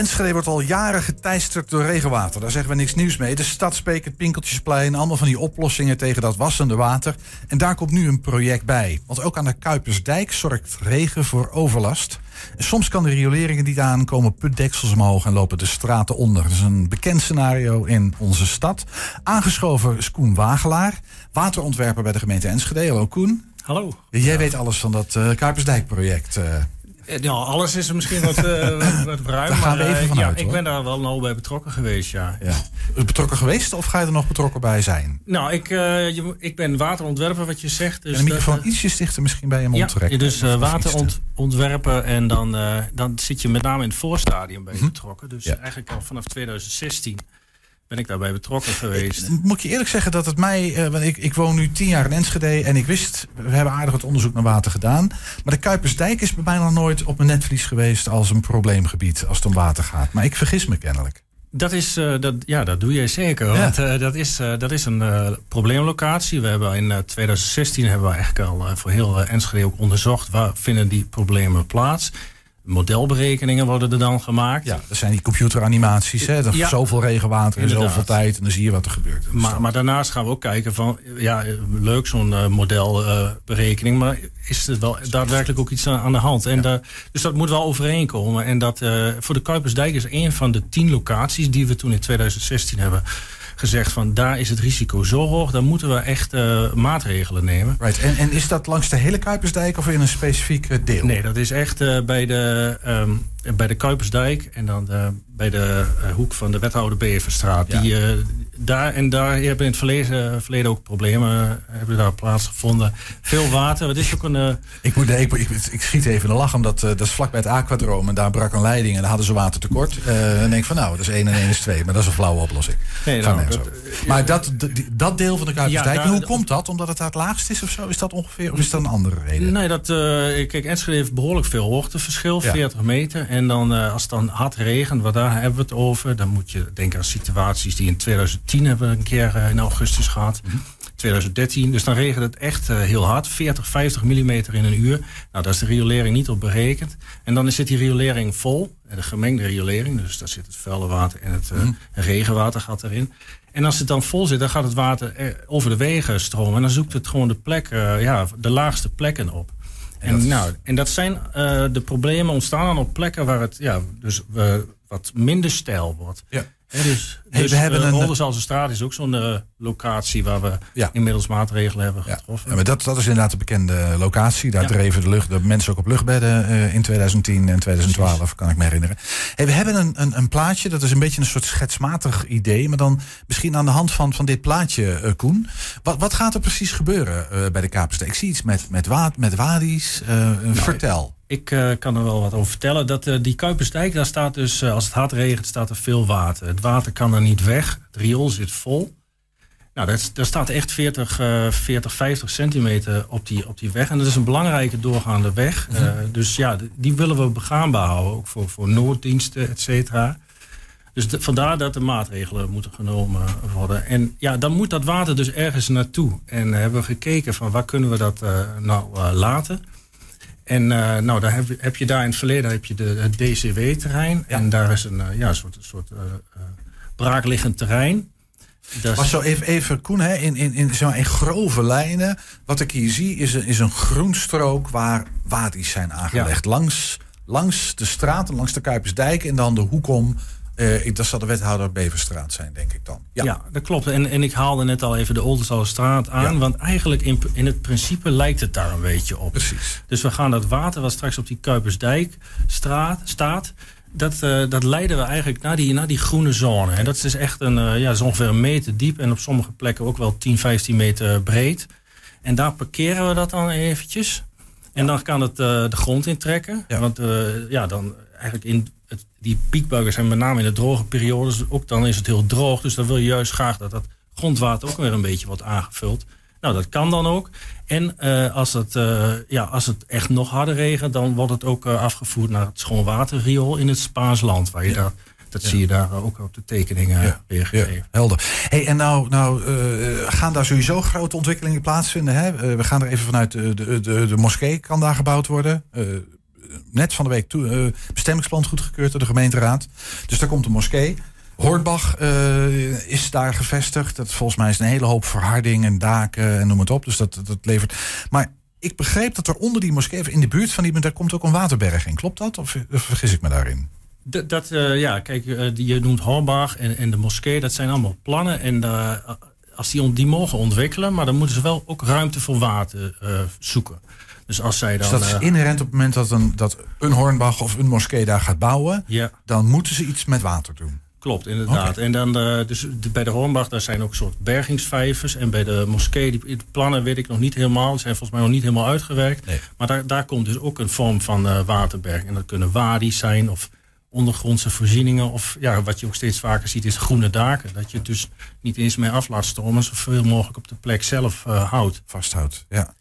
Enschede wordt al jaren geteisterd door regenwater. Daar zeggen we niks nieuws mee. De Stadsbeek, het Pinkeltjesplein, allemaal van die oplossingen tegen dat wassende water. En daar komt nu een project bij. Want ook aan de Kuipersdijk zorgt regen voor overlast. En soms kan de rioleringen niet aan, komen putdeksels omhoog en lopen de straten onder. Dat is een bekend scenario in onze stad. Aangeschoven is Koen Wagelaar, waterontwerper bij de gemeente Enschede. Hallo Koen. Hallo. Jij weet alles van dat uh, Kuipersdijk-project. Uh. Ja, alles is er misschien wat, uh, wat ruim. Daar gaan we even vanuit, ja, ik ben daar wel nauw bij betrokken geweest, ja. ja. Betrokken geweest of ga je er nog betrokken bij zijn? Nou, ik, uh, je, ik ben waterontwerper, wat je zegt. Dus en de microfoon ietsje dichter misschien bij je mond ja, trekken. dus uh, waterontwerpen en dan, dan zit je met name in het voorstadium bij mm -hmm. betrokken. Dus eigenlijk al vanaf 2016 ben ik daarbij betrokken geweest. Ik, moet je eerlijk zeggen dat het mij... Uh, want ik, ik woon nu tien jaar in Enschede en ik wist... we hebben aardig wat onderzoek naar water gedaan. Maar de Kuipersdijk is bij mij nog nooit op mijn netvlies geweest... als een probleemgebied als het om water gaat. Maar ik vergis me kennelijk. Dat is, uh, dat, ja, dat doe jij zeker. Ja. Want uh, dat, is, uh, dat is een probleemlocatie. We hebben in 2016 hebben we eigenlijk al voor heel Enschede ook onderzocht... waar vinden die problemen plaats modelberekeningen worden er dan gemaakt. Ja, dat zijn die computeranimaties. Hè? Ja, zoveel regenwater in zoveel tijd en dan zie je wat er gebeurt. Maar, maar daarnaast gaan we ook kijken van, ja, leuk zo'n uh, modelberekening, uh, maar is er wel daadwerkelijk ook iets aan, aan de hand? En ja. dus dat moet wel overeenkomen. En dat uh, voor de Kuipersdijk is een van de tien locaties die we toen in 2016 hebben gezegd van daar is het risico zo hoog, dan moeten we echt uh, maatregelen nemen. Right. En, en is dat langs de hele Kuipersdijk of in een specifiek deel? Nee, dat is echt uh, bij, de, um, bij de Kuipersdijk en dan de, bij de hoek van de wethouder Beverstraat. Ja. Die, daar, en daar hebben in het verleden, verleden ook problemen hebben daar plaatsgevonden. Veel water. Het is ook een. ik, moet, ik, ik, ik, schiet even een lach, omdat dat is vlakbij het aquadroom en daar brak een leiding en daar hadden ze watertekort. en denk ik van nou, dat is 1 en 1 is 2, maar dat is een flauwe oplossing. Nee, nou, maar dat, dat deel van de Kuipersdijk, ja, hoe komt dat? Omdat het daar het laagst is of zo? Is dat ongeveer, of is dat een andere reden? Nee, dat, uh, kijk, Enschede heeft behoorlijk veel hoogteverschil, ja. 40 meter. En dan, uh, als het dan hard regent, wat daar hebben we het over, dan moet je denken aan situaties die in 2010 hebben we een keer uh, in augustus gehad. Mm -hmm. 2013. Dus dan regent het echt heel hard. 40, 50 mm in een uur. Nou, daar is de riolering niet op berekend. En dan zit die riolering vol. De gemengde riolering. Dus daar zit het vuile water en het mm. regenwater gaat erin. En als het dan vol zit, dan gaat het water over de wegen stromen. En dan zoekt het gewoon de plek, uh, ja, de laagste plekken op. En, dat nou, en dat zijn uh, de problemen ontstaan dan op plekken waar het ja, dus, uh, wat minder stijl wordt. Ja. He, dus, hey, dus we hebben een straat is ook zo'n uh, locatie waar we ja. inmiddels maatregelen hebben getroffen. Ja, maar dat, dat is inderdaad de bekende locatie. Daar ja. dreven de, lucht, de mensen ook op luchtbedden uh, in 2010 en 2012, Precies. kan ik me herinneren. Hey, we hebben een, een, een, plaatje, dat is een beetje een soort schetsmatig idee. Maar dan misschien aan de hand van, van dit plaatje, Koen. Wat, wat gaat er precies gebeuren bij de Kaapstad? Ik zie iets met, met, wa met wadi's. Nou, vertel. Ik uh, kan er wel wat over vertellen. Dat, uh, die Kuipersdijk, daar staat dus, uh, als het hard regent, staat er veel water. Het water kan er niet weg. Het riool zit vol. Nou, dat, daar staat echt 40, 40, 50 centimeter op die, op die weg. En dat is een belangrijke doorgaande weg. Mm -hmm. dus ja, die willen we begaanbaar houden. Ook voor, voor nooddiensten, et cetera. Dus de, vandaar dat er maatregelen moeten genomen worden. En ja, dan moet dat water dus ergens naartoe. En hebben we gekeken van waar kunnen we dat nou laten. En uh, nou, daar heb, heb, je daar in het verleden heb je de, het DCW-terrein. Ja. En daar is een uh, ja, soort, soort uh, braakliggend terrein. Dat maar zo even, even Koen, hè, in, in, in, zo in grove lijnen. Wat ik hier zie is een, is een groenstrook waar wadis zijn aangelegd. Ja. Langs, langs de straat, langs de Kuipersdijk en dan de hoek om uh, dat zal de wethouder Beverstraat zijn, denk ik dan. Ja, ja dat klopt. En, en ik haalde net al even de Oldenzalenstraat aan. Ja. Want eigenlijk in, in het principe lijkt het daar een beetje op. Precies. Dus we gaan dat water wat straks op die Kuipersdijkstraat staat... Dat, uh, dat leiden we eigenlijk naar die, naar die groene zone. En dat is dus echt een, uh, ja, is ongeveer een meter diep... en op sommige plekken ook wel 10, 15 meter breed. En daar parkeren we dat dan eventjes... En dan kan het de grond intrekken. Ja. Want ja, dan eigenlijk in die piekbuigen zijn met name in de droge periodes. Ook dan is het heel droog. Dus dan wil je juist graag dat dat grondwater ook weer een beetje wordt aangevuld. Nou, dat kan dan ook. En uh, als, het, uh, ja, als het echt nog harder regent, dan wordt het ook uh, afgevoerd naar het schoonwaterriool in het Spaans land. Waar je ja. daar, dat ja. zie je daar ook op de tekeningen ja. weergegeven. Ja, helder. Hey, en nou, nou gaan daar sowieso grote ontwikkelingen plaatsvinden. Hè? we gaan er even vanuit de, de, de, de moskee kan daar gebouwd worden net van de week toe, uh, bestemmingsplan goedgekeurd door de gemeenteraad. Dus daar komt een moskee. Hornbach uh, is daar gevestigd. Dat volgens mij is een hele hoop verharding en daken en noem het op. Dus dat, dat levert. Maar ik begreep dat er onder die moskee, in de buurt van die, daar komt ook een waterberg in. Klopt dat? Of vergis ik me daarin? Dat, uh, ja, kijk, je noemt Hornbach en, en de moskee, dat zijn allemaal plannen. En als die, die mogen ontwikkelen, maar dan moeten ze wel ook ruimte voor water zoeken. Dus als zij dan. Dus dat is inherent op het moment dat een, dat een Hornbach of een moskee daar gaat bouwen, ja. dan moeten ze iets met water doen. Klopt, inderdaad. En dan uh, dus bij de Hornbach, daar zijn ook soort bergingsvijvers. En bij de moskee, die, de plannen weet ik nog niet helemaal. Die zijn volgens mij nog niet helemaal uitgewerkt. Nee. Maar daar, daar komt dus ook een vorm van uh, waterberg. En dat kunnen wadi's zijn of ondergrondse voorzieningen. Of ja, wat je ook steeds vaker ziet is groene daken. Dat je het dus niet eens meer af laat stromen. Zoveel mogelijk op de plek zelf uh, houdt. Vasthoudt, ja.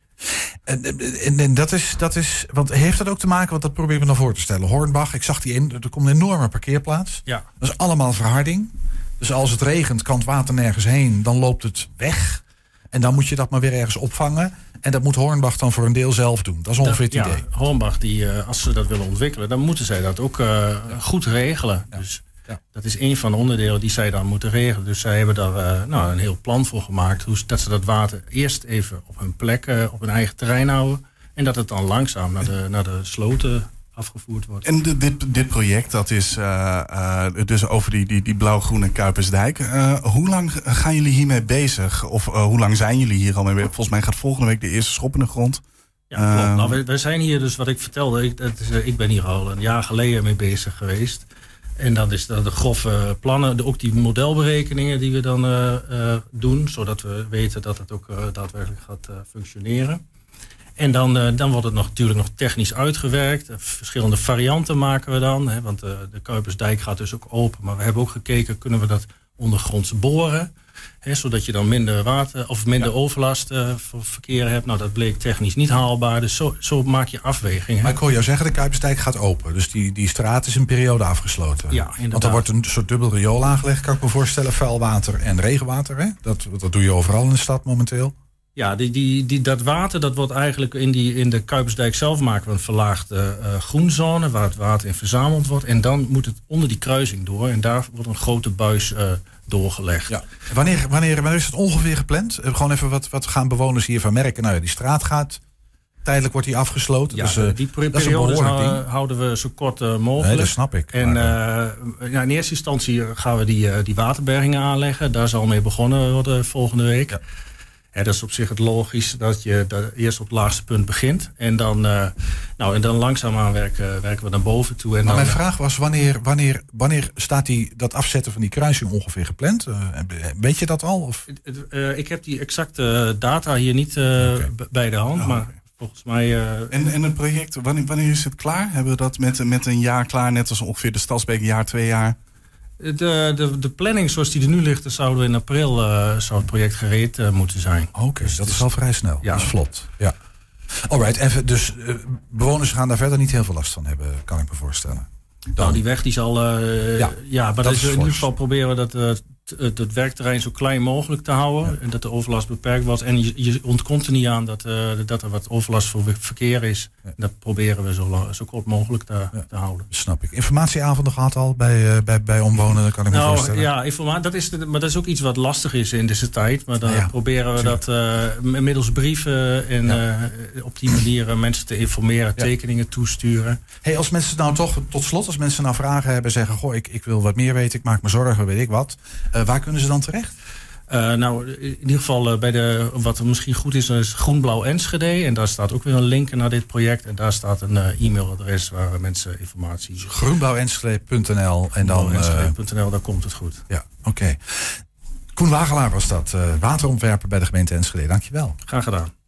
En, en, en, dat, is, dat is. Want heeft dat ook te maken, want dat probeer ik me dan voor te stellen. Hornbach, ik zag die in, er komt een enorme parkeerplaats. Ja. Dat is allemaal verharding. Dus als het regent, kan het water nergens heen, dan loopt het weg. En dan moet je dat maar weer ergens opvangen. En dat moet Hornbach dan voor een deel zelf doen. Dat is ongeveer het idee. Hornbach, die, uh, als ze dat willen ontwikkelen, dan moeten zij dat ook uh, ja. goed regelen. Ja. Dus Ja. dat is een van de onderdelen die zij dan moeten regelen. Dus zij hebben daar uh, nou, een heel plan voor gemaakt. Hoe, dat ze dat water eerst even op hun plek, op hun eigen terrein houden. En dat het dan langzaam naar de, naar de sloten afgevoerd wordt. En de, dit, dit project, dat is uh, uh, dus over die, die, die blauw-groene Kuipersdijk. Hoe lang gaan jullie hiermee bezig? Of hoe lang zijn jullie hier al mee bezig? Volgens mij gaat volgende week de eerste schop in de grond. Ja, klopt. Nou, we, we, zijn hier dus, wat ik vertelde, ik, dat is, ik ben hier al een jaar geleden mee bezig geweest. En dan is dat de grove plannen, de, ook die modelberekeningen die we dan doen, zodat we weten dat het ook daadwerkelijk gaat functioneren. En dan, dan wordt het nog, natuurlijk nog technisch uitgewerkt. Verschillende varianten maken we dan. Hè, want de Kuipersdijk gaat dus ook open. Maar we hebben ook gekeken, kunnen we dat ondergronds boren? Hè, zodat je dan minder water of minder ja. overlast uh, voor verkeer hebt. Nou, dat bleek technisch niet haalbaar. Dus zo, zo maak je afwegingen. Maar ik hoor jou zeggen, de Kuipersdijk gaat open. Dus die, die straat is een periode afgesloten. Ja, inderdaad. Want er wordt een soort dubbel riool aangelegd, kan ik me voorstellen. Vuil water en regenwater. Hè? Dat, dat doe je overal in de stad momenteel. Ja, die, die, die, dat water dat wordt eigenlijk in, die, in de Kuipersdijk zelf maken we een verlaagde uh, groenzone waar het water in verzameld wordt. En dan moet het onder die kruising door en daar wordt een grote buis uh, doorgelegd. Ja. Wanneer, wanneer, wanneer is het ongeveer gepland? Uh, gewoon even wat, wat gaan bewoners hiervan merken? Nou ja, die straat gaat. Tijdelijk wordt die afgesloten. Ja, dus, die periodes houden we zo kort mogelijk. Nee, dat snap ik. En maar, ja, in eerste instantie gaan we die, die waterbergingen aanleggen. Daar zal mee begonnen worden volgende week. Ja. Dat is op zich het logisch dat je dat eerst op het laagste punt begint. En dan, uh, nou, en dan langzaamaan werken, werken we naar boven toe. En maar dan, mijn vraag was, wanneer, wanneer, wanneer staat die, dat afzetten van die kruising ongeveer gepland? Uh, weet je dat al? Of? Uh, ik heb die exacte data hier niet okay. bij de hand. Oh. Maar volgens mij... en, en het project, wanneer, wanneer is het klaar? Hebben we dat met, met een jaar klaar? Net als ongeveer de Stadsbeek een jaar, twee jaar? De, de, de planning zoals die er nu ligt, zouden we in april uh, zou het project gereed uh, moeten zijn. Oké, okay, dus dat is al vrij snel. Ja. Dat is vlot. Ja. Alright, en dus uh, bewoners gaan daar verder niet heel veel last van hebben, kan ik me voorstellen. Dan. Nou, die weg die zal. ja, ja, maar dat is, in ieder geval proberen we dat het, het werkterrein zo klein mogelijk te houden. Ja. En dat de overlast beperkt wordt. En je, je ontkomt er niet aan dat, uh, dat er wat overlast voor verkeer is. Ja. Dat proberen we zo, lang, zo kort mogelijk te, ja. te, houden. Snap ik. Informatieavonden gehad al bij, uh, bij, bij omwonenden, kan ik nou, me voorstellen. Ja, informatie, dat is, maar dat is ook iets wat lastig is in deze tijd. Maar dan proberen we dat uh, middels brieven en op die manier mensen te informeren, tekeningen toesturen. Hey, als mensen nou toch, tot slot, als mensen nou vragen hebben, zeggen: Goh, ik, ik wil wat meer weten, ik maak me zorgen, weet ik wat. Uh, waar kunnen ze dan terecht? Uh, nou, in ieder geval uh, bij de, wat misschien goed is, is Groenblauw Enschede. En daar staat ook weer een link naar dit project. En daar staat een uh, e-mailadres waar mensen informatie... Groenblauwenschede.nl en dan... Groenblauwenschede.nl, daar komt het goed. Ja, oké. Okay. Koen Wagelaar was dat, waterontwerper bij de gemeente Enschede. Dankjewel. Graag gedaan.